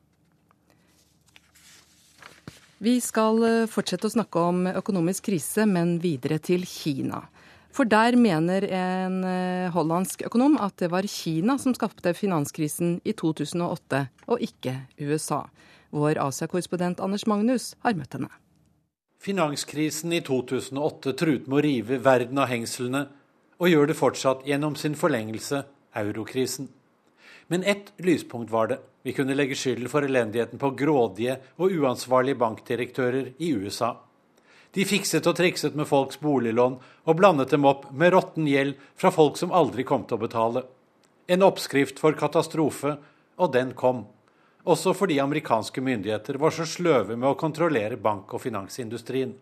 Vi skal eh, fortsette å snakke om økonomisk krise, men videre til Kina. For der mener en eh, hollandsk økonom at det var Kina som skapte finanskrisen i 2008, og ikke USA. Vår Asia-korrespondent Anders Magnus har møtt henne. Finanskrisen i 2008 truet med å rive verden av hengslene, og gjør det fortsatt gjennom sin forlengelse, eurokrisen. Men ett lyspunkt var det. Vi kunne legge skylden for elendigheten på grådige og uansvarlige bankdirektører i USA. De fikset og trikset med folks boliglån og blandet dem opp med råtten gjeld fra folk som aldri kom til å betale. En oppskrift for katastrofe, og den kom også fordi amerikanske myndigheter var så sløve med å kontrollere bank- og finansindustrien.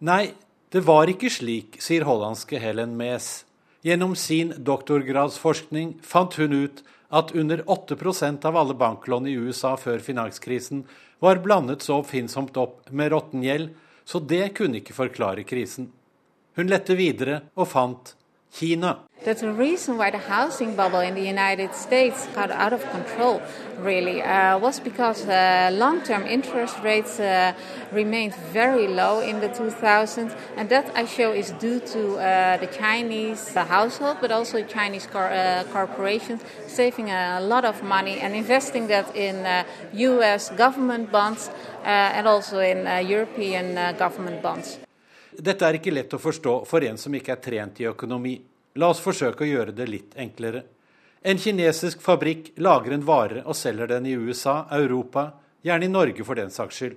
Nei, det var ikke slik, sier hollandske Helen Mees. Gjennom sin doktorgradsforskning fant hun ut at under 8% av alle banklån i USA før finanskrisen var blandet så oppfinnsomt opp med råtten gjeld, så det kunne ikke forklare krisen. Hun lette videre og fant That's the reason why the housing bubble in the United States got out of control, really, uh, was because uh, long term interest rates uh, remained very low in the 2000s. And that I show is due to uh, the Chinese household, but also Chinese cor uh, corporations saving a lot of money and investing that in US uh, government bonds and also in European government bonds. Dette er ikke lett å forstå for en som ikke er trent i økonomi. La oss forsøke å gjøre det litt enklere. En kinesisk fabrikk lager en vare og selger den i USA, Europa, gjerne i Norge for den saks skyld.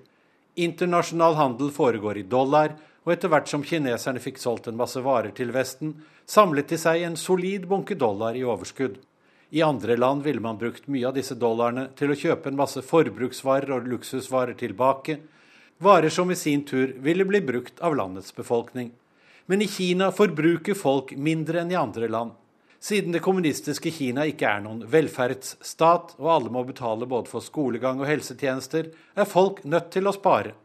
Internasjonal handel foregår i dollar, og etter hvert som kineserne fikk solgt en masse varer til Vesten, samlet de seg en solid bunke dollar i overskudd. I andre land ville man brukt mye av disse dollarene til å kjøpe en masse forbruksvarer og luksusvarer tilbake, varer som i sin tur ville bli brukt av landets befolkning. Men i Kina forbruker folk mindre enn i andre land. Siden det kommunistiske Kina ikke er noen velferdsstat, og alle må betale både for skolegang og helsetjenester, er folk nødt til å spare.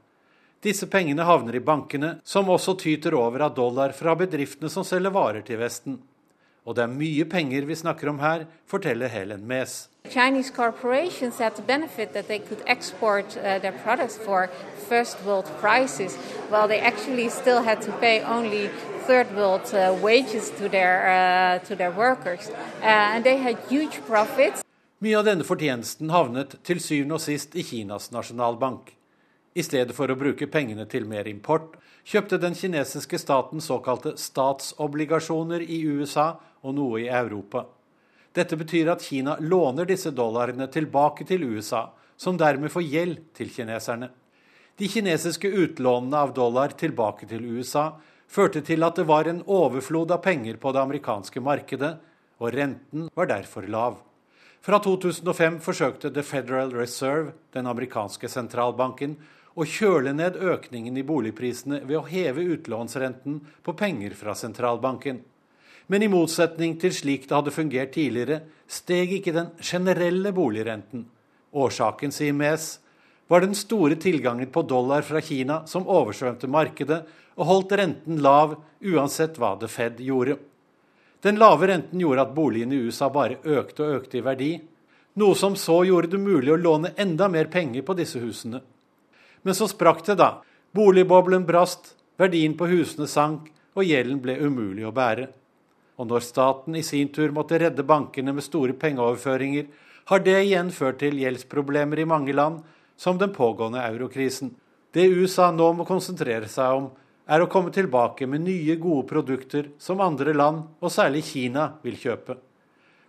Disse pengene havner i bankene, som også tyter over av dollar fra bedriftene som selger varer til Vesten. Og det er mye penger vi snakker om her, forteller Helen Mees. Chinese corporations had the benefit that they could export uh, their products for first world prices, while they actually still had to pay only third world uh, wages to their, uh, to their workers. Uh, and they had huge profits. Mye av denne fortjenesten havnet til syvende og sist i Kinas nasjonalbank. I stedet for å bruke pengene til mer import, kjøpte den kinesiske staten såkalte statsobligasjoner i USA og noe i Europa. Dette betyr at Kina låner disse dollarene tilbake til USA, som dermed får gjeld til kineserne. De kinesiske utlånene av dollar tilbake til USA førte til at det var en overflod av penger på det amerikanske markedet, og renten var derfor lav. Fra 2005 forsøkte The Federal Reserve, den amerikanske sentralbanken, å kjøle ned økningen i boligprisene ved å heve utlånsrenten på penger fra sentralbanken. Men i motsetning til slik det hadde fungert tidligere, steg ikke den generelle boligrenten. Årsaken, sier Mes, var den store tilgangen på dollar fra Kina som oversvømte markedet og holdt renten lav uansett hva The Fed gjorde. Den lave renten gjorde at boligene i USA bare økte og økte i verdi, noe som så gjorde det mulig å låne enda mer penger på disse husene. Men så sprakk det, da. Boligboblen brast, verdien på husene sank, og gjelden ble umulig å bære. Og når staten i sin tur måtte redde bankene med store pengeoverføringer, har det igjen ført til gjeldsproblemer i mange land, som den pågående eurokrisen. Det USA nå må konsentrere seg om, er å komme tilbake med nye, gode produkter som andre land, og særlig Kina, vil kjøpe.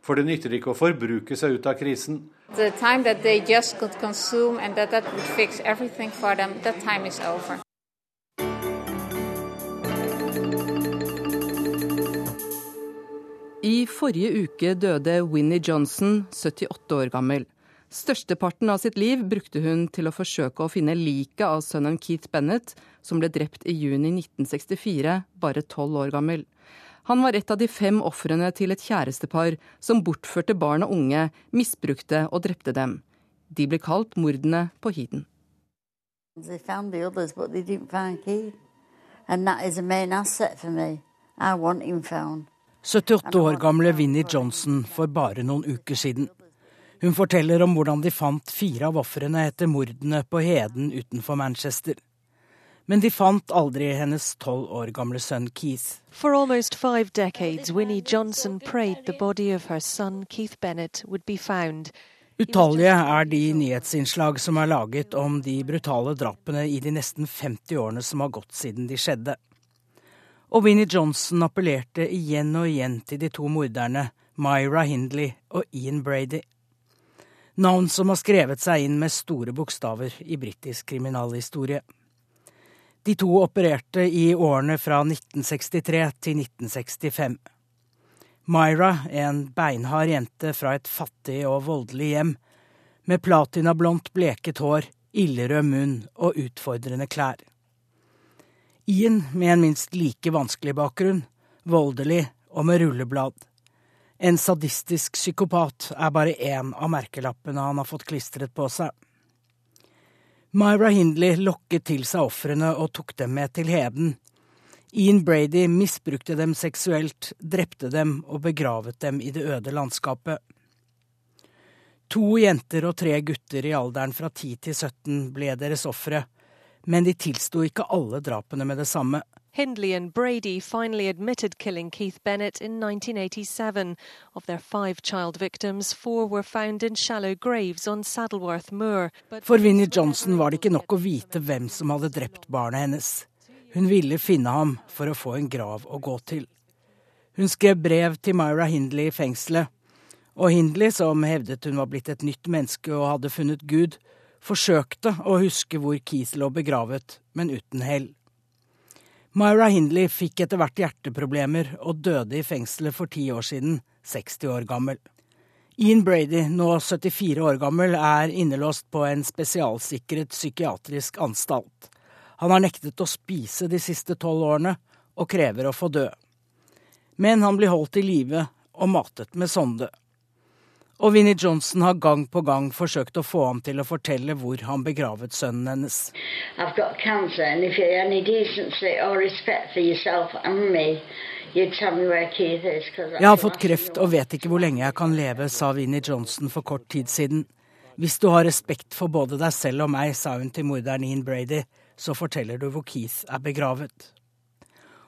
For det nytter ikke å forbruke seg ut av krisen. That they just could consume and that that would fix everything for them, that time is over. I forrige uke døde Winnie Johnson, 78 år gammel. Størsteparten av sitt liv brukte hun til å forsøke å finne liket av sønnen Keith Bennett, som ble drept i juni 1964, bare tolv år gammel. Han var et av de fem ofrene til et kjærestepar som bortførte barn og unge, misbrukte og drepte dem. De ble kalt mordene på Heaton. They found the others, but they didn't find Keith. And that is a main asset for me. I want him found. 78 år gamle Vinnie Johnson for bare noen uker siden. Hun forteller om hvordan de fant fire av ofrene etter mordene på Heden utenfor Manchester. Men de fant aldri hennes tolv år gamle sønn Keith. For almost five decades, Winnie Johnson prayed the body of her son Keith Bennett would be found. Utallige er de nyhetsinnslag som er laget om de brutale drapene i de nesten 50 årene som har gått siden de skjedde. Og Winnie Johnson appellerte igjen og igjen til de to morderne, Myra Hindley og Ian Brady navn som har skrevet seg inn med store bokstaver i britisk kriminalhistorie. De to opererte i årene fra 1963 til 1965. Myra, en beinhard jente fra et fattig og voldelig hjem, med platinablondt bleket hår, ildrød munn og utfordrende klær. Ian med en minst like vanskelig bakgrunn, voldelig og med rulleblad. En sadistisk psykopat er bare én av merkelappene han har fått klistret på seg. Myra Hindley lokket til seg ofrene og tok dem med til heden. Ian Brady misbrukte dem seksuelt, drepte dem og begravet dem i det øde landskapet. To jenter og tre gutter i alderen fra 10 til 17 ble deres ofre, men de tilsto ikke alle drapene med det samme. Hindley and Brady finally admitted killing Keith Bennett in 1987. Of their five child victims, four were found in shallow graves on Saddleworth Moor. For Vinnie Johnson var det ikke nok å vite hvem som hadde drept barnet hennes. Hun ville finne ham for å få en grav å gå til. Hun skrev brev til Myra Hindley i fengselet, og Hindley, som hevdet hun var blitt et nytt menneske og hadde funnet Gud, forsøkte å huske hvor Keith lå begravet, men uten hell. Myra Hindley fikk etter hvert hjerteproblemer og døde i fengselet for ti år siden, 60 år gammel. Ian Brady, nå 74 år gammel, er innelåst på en spesialsikret psykiatrisk anstalt. Han har nektet å spise de siste tolv årene, og krever å få dø. Men han blir holdt i live og matet med sonde. Og Vinnie Johnson har gang på gang forsøkt å få ham til å fortelle hvor han begravet sønnen hennes. Jeg har fått kreft og vet ikke hvor lenge jeg kan leve, sa Vinnie Johnson for kort tid siden. Hvis du har respekt for både deg selv og meg, sa hun til morderen Ian Brady, så forteller du hvor Keith er begravet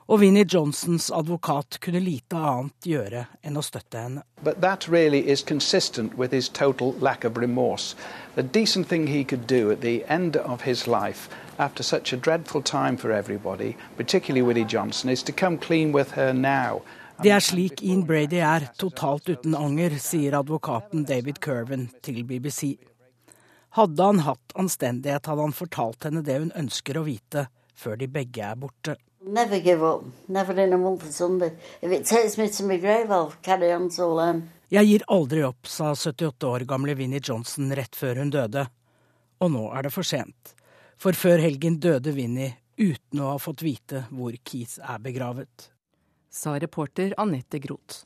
og Vinnie Johnsons advokat kunne lite annet gjøre enn å støtte henne. But that really is consistent with his total lack of remorse. The decent thing he could do at the end of his life, after such a dreadful time for everybody, particularly Winnie Johnson, is to come clean with her now. Det er slik Ian Brady er, totalt uten anger, sier advokaten David Curven til BBC. Hadde han hatt anstendighet, hadde han fortalt henne det hun ønsker å vite, før de begge er borte. Never give up. Never in a month of Sunday. If it takes me to my grave, I'll carry on till then. Jeg gir aldri opp, sa 78 år gamle Vinnie Johnson rett før hun døde. Og nå er det for sent. For før helgen døde Vinnie uten å ha fått vite hvor Keith er begravet. Sa reporter Anette Groth.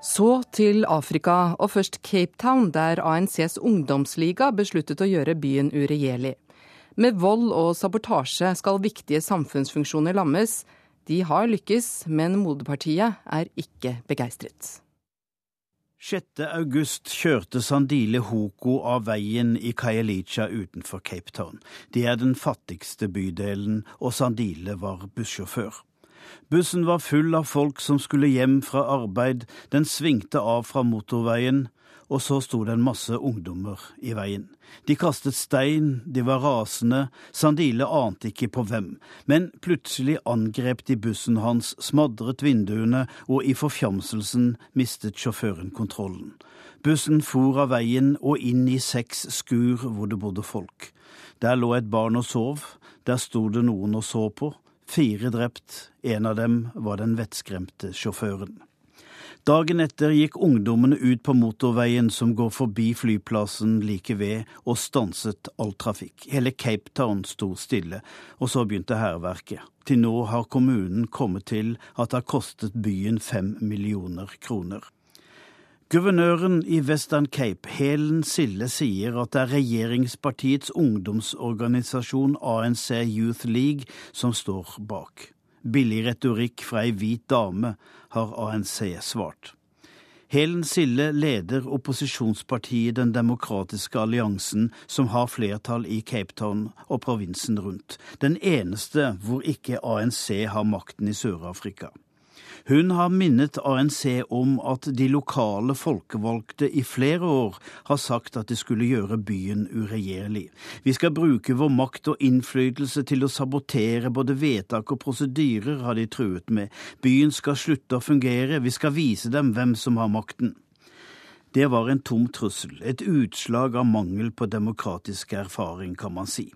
Så til Afrika, og først Cape Town, der ANCs ungdomsliga besluttet å gjøre byen uregjerlig. Med vold og sabotasje skal viktige samfunnsfunksjoner lammes. De har lykkes, men moderpartiet er ikke begeistret. 6. august kjørte Sandile Hoko av veien i Kayelicha utenfor Cape Town. Det er den fattigste bydelen, og Sandile var bussjåfør. Bussen var full av folk som skulle hjem fra arbeid, den svingte av fra motorveien, og så sto det en masse ungdommer i veien. De kastet stein, de var rasende, Sandile ante ikke på hvem, men plutselig angrep de bussen hans, smadret vinduene, og i forfjamselsen mistet sjåføren kontrollen. Bussen for av veien og inn i seks skur hvor det bodde folk. Der lå et barn og sov, der sto det noen og så på, Fire drept, en av dem var den vettskremte sjåføren. Dagen etter gikk ungdommene ut på motorveien som går forbi flyplassen like ved, og stanset all trafikk. Hele Cape Town sto stille, og så begynte hærverket. Til nå har kommunen kommet til at det har kostet byen fem millioner kroner. Guvernøren i Western Cape, Helen Sille, sier at det er regjeringspartiets ungdomsorganisasjon ANC Youth League som står bak. Billig retorikk fra ei hvit dame, har ANC svart. Helen Sille leder opposisjonspartiet Den demokratiske alliansen, som har flertall i Cape Town og provinsen rundt. Den eneste hvor ikke ANC har makten i Sør-Afrika. Hun har minnet ANC om at de lokale folkevalgte i flere år har sagt at det skulle gjøre byen uregjerlig. Vi skal bruke vår makt og innflytelse til å sabotere både vedtak og prosedyrer, har de truet med. Byen skal slutte å fungere, vi skal vise dem hvem som har makten. Det var en tom trussel, et utslag av mangel på demokratisk erfaring, kan man si.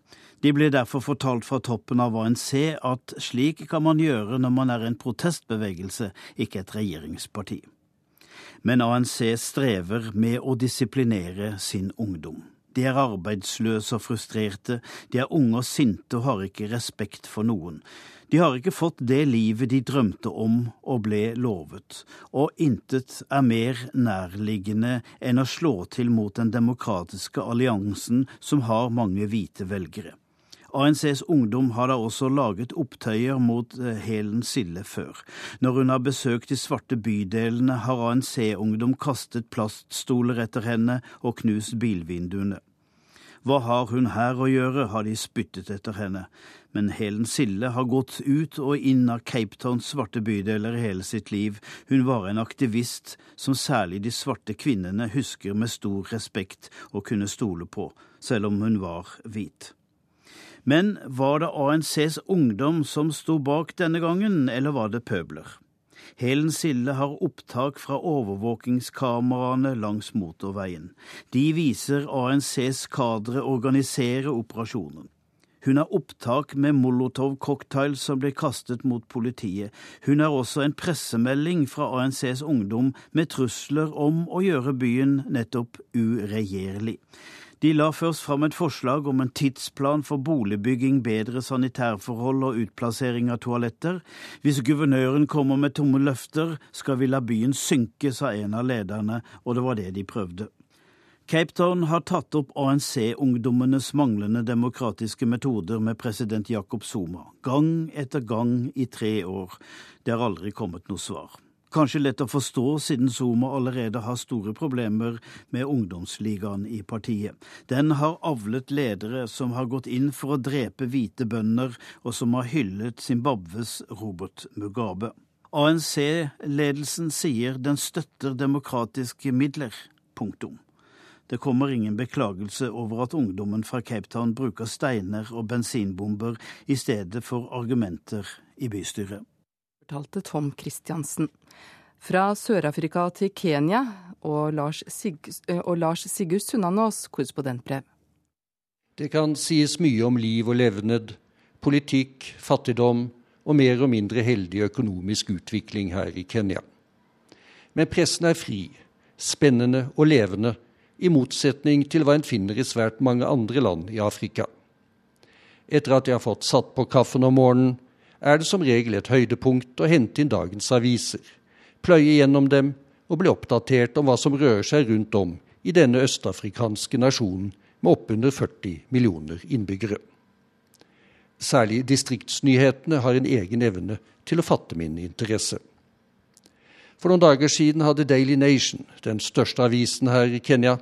De blir derfor fortalt fra toppen av ANC at slik kan man gjøre når man er en protestbevegelse, ikke et regjeringsparti. Men ANC strever med å disiplinere sin ungdom. De er arbeidsløse og frustrerte, de er unge og sinte og har ikke respekt for noen. De har ikke fått det livet de drømte om og ble lovet, og intet er mer nærliggende enn å slå til mot den demokratiske alliansen som har mange hvite velgere. ANCs ungdom har da også laget opptøyer mot eh, Helen Sille før. Når hun har besøkt de svarte bydelene, har ANC-ungdom kastet plaststoler etter henne og knust bilvinduene. Hva har hun her å gjøre, har de spyttet etter henne. Men Helen Sille har gått ut og inn av Cape Towns svarte bydeler hele sitt liv. Hun var en aktivist som særlig de svarte kvinnene husker med stor respekt og kunne stole på, selv om hun var hvit. Men var det ANCs ungdom som sto bak denne gangen, eller var det pøbler? Helen Sille har opptak fra overvåkingskameraene langs motorveien. De viser ANCs kadre organisere operasjonen. Hun har opptak med molotov-cocktail som ble kastet mot politiet. Hun har også en pressemelding fra ANCs ungdom med trusler om å gjøre byen nettopp uregjerlig. De la først fram et forslag om en tidsplan for boligbygging, bedre sanitærforhold og utplassering av toaletter. Hvis guvernøren kommer med tomme løfter, skal vi la byen synke, sa en av lederne, og det var det de prøvde. Cape Town har tatt opp ANC-ungdommenes manglende demokratiske metoder med president Jacob Zuma, gang etter gang i tre år. Det har aldri kommet noe svar. Kanskje lett å forstå, siden Zuma allerede har store problemer med ungdomsligaen i partiet. Den har avlet ledere som har gått inn for å drepe hvite bønder, og som har hyllet Zimbabwes Robert Mugabe. ANC-ledelsen sier den støtter demokratiske midler. Punktum. Det kommer ingen beklagelse over at ungdommen fra Cape Town bruker steiner og bensinbomber i stedet for argumenter i bystyret fortalte Tom Christiansen. Fra Sør-Afrika til Kenya og Lars, Sig eh, og Lars Sigurd Sunnanås, korrespondentbrev. Det kan sies mye om liv og levned, politikk, fattigdom og mer og mindre heldig økonomisk utvikling her i Kenya. Men pressen er fri, spennende og levende, i motsetning til hva en finner i svært mange andre land i Afrika. Etter at jeg har fått satt på kaffen om morgenen, er det som regel et høydepunkt å hente inn dagens aviser, pløye gjennom dem og bli oppdatert om hva som rører seg rundt om i denne østafrikanske nasjonen med oppunder 40 millioner innbyggere. Særlig distriktsnyhetene har en egen evne til å fatte min interesse. For noen dager siden hadde Daily Nation, den største avisen her i Kenya,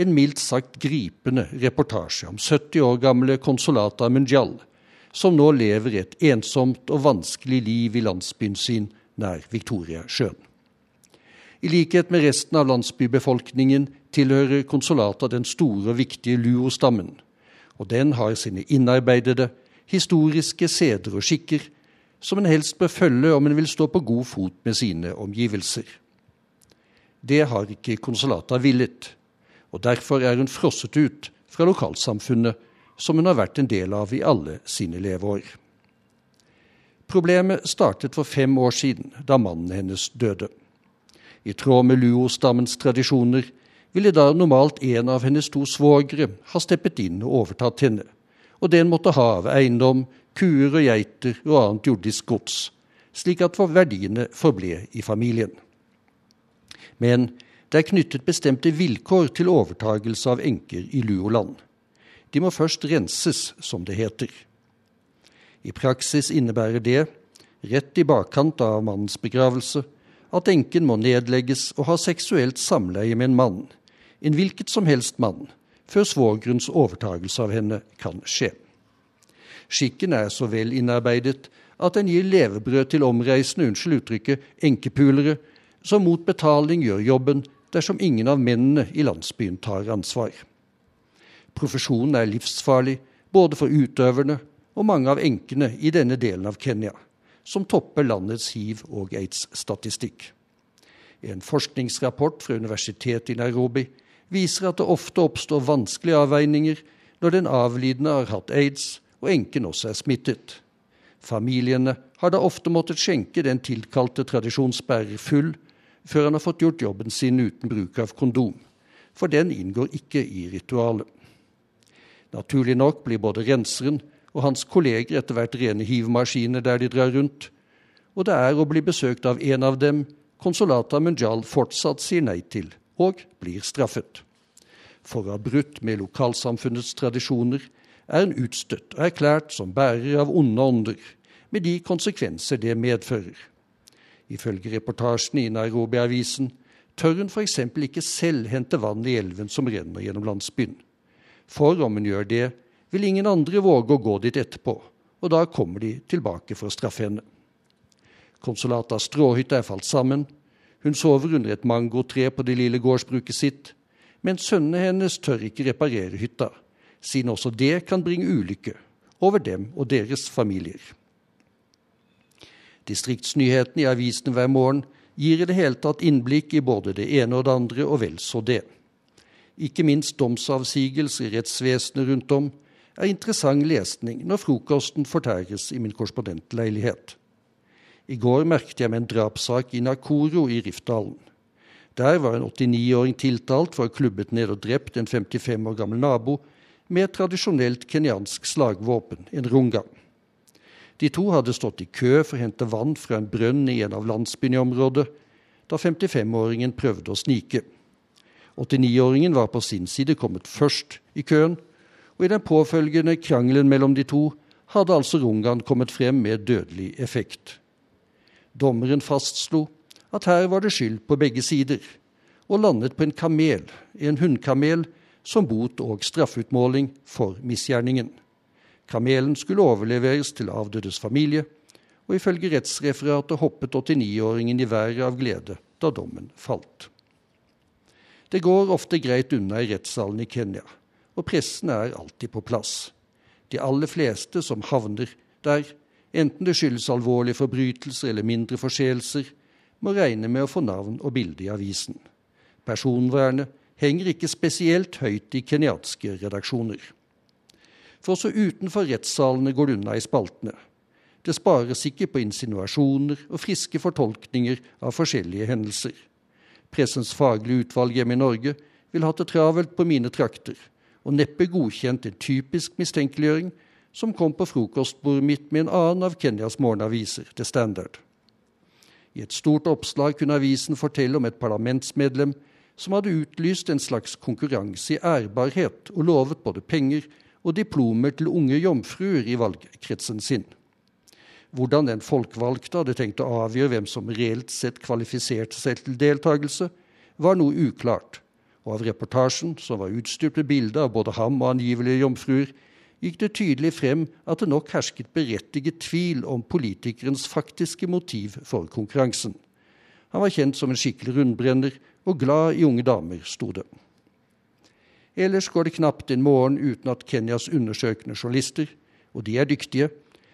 en mildt sagt gripende reportasje om 70 år gamle Konsolata Munjal, som nå lever et ensomt og vanskelig liv i landsbyen sin nær Victoriasjøen. I likhet med resten av landsbybefolkningen tilhører Konsolata den store og viktige luo-stammen, og den har sine innarbeidede, historiske seder og skikker som en helst bør følge om en vil stå på god fot med sine omgivelser. Det har ikke Konsolata villet, og derfor er hun frosset ut fra lokalsamfunnet som hun har vært en del av i alle sine leveår. Problemet startet for fem år siden, da mannen hennes døde. I tråd med luo-stammens tradisjoner ville da normalt en av hennes to svogere ha steppet inn og overtatt henne, og det en måtte ha av eiendom, kuer og geiter og annet jordisk gods, slik at verdiene forble i familien. Men det er knyttet bestemte vilkår til overtagelse av enker i Luoland. De må først renses, som det heter. I praksis innebærer det, rett i bakkant av mannens begravelse, at enken må nedlegges og ha seksuelt samleie med en mann, en hvilket som helst mann, før svogerens overtagelse av henne kan skje. Skikken er så vel innarbeidet at den gir levebrød til omreisende, unnskyld uttrykket, enkepulere, som mot betaling gjør jobben dersom ingen av mennene i landsbyen tar ansvar. Profesjonen er livsfarlig både for utøverne og mange av enkene i denne delen av Kenya, som topper landets hiv- og aids-statistikk. En forskningsrapport fra universitetet i Nairobi viser at det ofte oppstår vanskelige avveininger når den avlidende har hatt aids og enken også er smittet. Familiene har da ofte måttet skjenke den tilkalte tradisjonsbærer full før han har fått gjort jobben sin uten bruk av kondom, for den inngår ikke i ritualet. Naturlig nok blir både renseren og hans kolleger etter hvert rene hivmaskiner der de drar rundt, og det er å bli besøkt av en av dem konsulata Munjal fortsatt sier nei til, og blir straffet. For å ha brutt med lokalsamfunnets tradisjoner er en utstøtt og erklært som bærer av onde ånder, med de konsekvenser det medfører. Ifølge reportasjene i Nairobi-avisen tør hun f.eks. ikke selv hente vann i elven som renner gjennom landsbyen. For om hun gjør det, vil ingen andre våge å gå dit etterpå, og da kommer de tilbake for å straffe henne. Konsulatas stråhytte er falt sammen. Hun sover under et mangotre på det lille gårdsbruket sitt, men sønnene hennes tør ikke reparere hytta siden også det kan bringe ulykke over dem og deres familier. Distriktsnyhetene i avisene hver morgen gir i det hele tatt innblikk i både det ene og det andre, og vel så det. Ikke minst domsavsigelser i rettsvesenet rundt om er interessant lesning når frokosten fortæres i min korrespondentleilighet. I går merket jeg meg en drapssak i Nakoro i Rifdalen. Der var en 89-åring tiltalt for å ha klubbet ned og drept en 55 år gammel nabo med et tradisjonelt kenyansk slagvåpen, en runga. De to hadde stått i kø for å hente vann fra en brønn i en av landsbyene i området, da 55-åringen prøvde å snike. 89-åringen var på sin side kommet først i køen, og i den påfølgende krangelen mellom de to hadde altså Rungan kommet frem med dødelig effekt. Dommeren fastslo at her var det skyld på begge sider, og landet på en kamel, en hunnkamel, som bot og straffeutmåling for misgjerningen. Kamelen skulle overleveres til avdødes familie, og ifølge rettsreferatet hoppet 89-åringen i været av glede da dommen falt. Det går ofte greit unna i rettssalen i Kenya, og pressen er alltid på plass. De aller fleste som havner der, enten det skyldes alvorlige forbrytelser eller mindre forseelser, må regne med å få navn og bilde i avisen. Personvernet henger ikke spesielt høyt i kenyanske redaksjoner. For også utenfor rettssalene går det unna i spaltene. Det spares ikke på insinuasjoner og friske fortolkninger av forskjellige hendelser. Pressens faglige utvalg hjemme i Norge vil hatt det travelt på mine trakter, og neppe godkjent en typisk mistenkeliggjøring som kom på frokostbordet mitt med en annen av Kenyas morgenaviser, The Standard. I et stort oppslag kunne avisen fortelle om et parlamentsmedlem som hadde utlyst en slags konkurranse i ærbarhet og lovet både penger og diplomer til unge jomfruer i valgkretsen sin. Hvordan den folkevalgte hadde tenkt å avgjøre hvem som reelt sett kvalifiserte seg til deltakelse, var noe uklart, og av reportasjen, som var utstyrt med bilde av både ham og angivelige jomfruer, gikk det tydelig frem at det nok hersket berettiget tvil om politikerens faktiske motiv for konkurransen. Han var kjent som en skikkelig rundbrenner og glad i unge damer, sto det. Ellers går det knapt en morgen uten at Kenyas undersøkende journalister, og de er dyktige,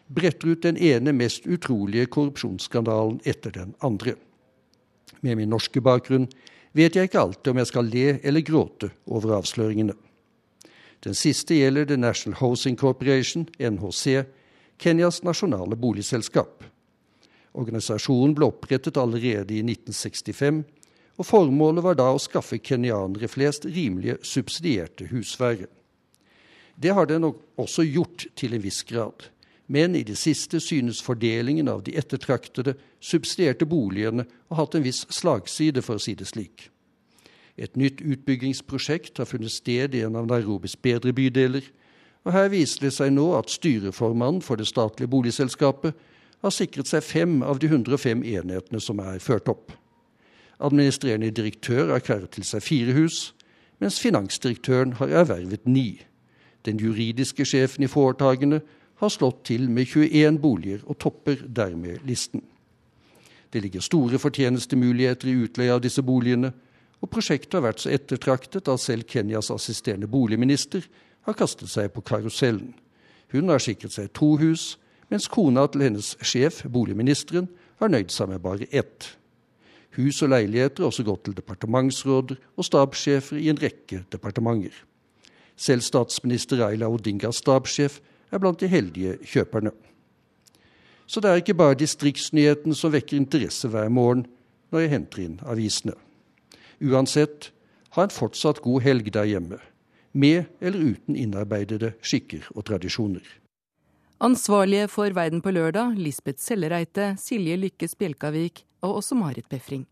bretter ut den ene mest utrolige korrupsjonsskandalen etter den andre. Med min norske bakgrunn vet jeg ikke alltid om jeg skal le eller gråte over avsløringene. Den siste gjelder The National Housing Corporation, NHC, Kenyas nasjonale boligselskap. Organisasjonen ble opprettet allerede i 1965, og formålet var da å skaffe kenyanere flest rimelige, subsidierte husvære. Det har den også gjort til en viss grad, men i det siste synes fordelingen av de ettertraktede, subsidierte boligene å ha hatt en viss slagside, for å si det slik. Et nytt utbyggingsprosjekt har funnet sted i en av Nairobis bedre bydeler, og her viser det seg nå at styreformannen for det statlige boligselskapet har sikret seg fem av de 105 enhetene som er ført opp. Administrerende direktør har kvarret til seg fire hus, mens finansdirektøren har ervervet ni. Den juridiske sjefen i foretakene har slått til med 21 boliger og topper dermed listen. Det ligger store fortjenestemuligheter i utleie av disse boligene, og prosjektet har vært så ettertraktet at selv Kenyas assisterende boligminister har kastet seg på karusellen. Hun har sikret seg to hus, mens kona til hennes sjef, boligministeren, har nøyd seg med bare ett. Hus og leiligheter har også gått til departementsråder og stabssjefer i en rekke departementer. Selv statsminister Raila Odingas stabssjef er blant de heldige kjøperne. Så det er ikke bare distriktsnyheten som vekker interesse hver morgen når jeg henter inn avisene. Uansett, ha en fortsatt god helg der hjemme, med eller uten innarbeidede skikker og tradisjoner. Ansvarlige for Verden på lørdag, Lisbeth Sellereite, Silje Lykke Spjelkavik og også Marit Befring.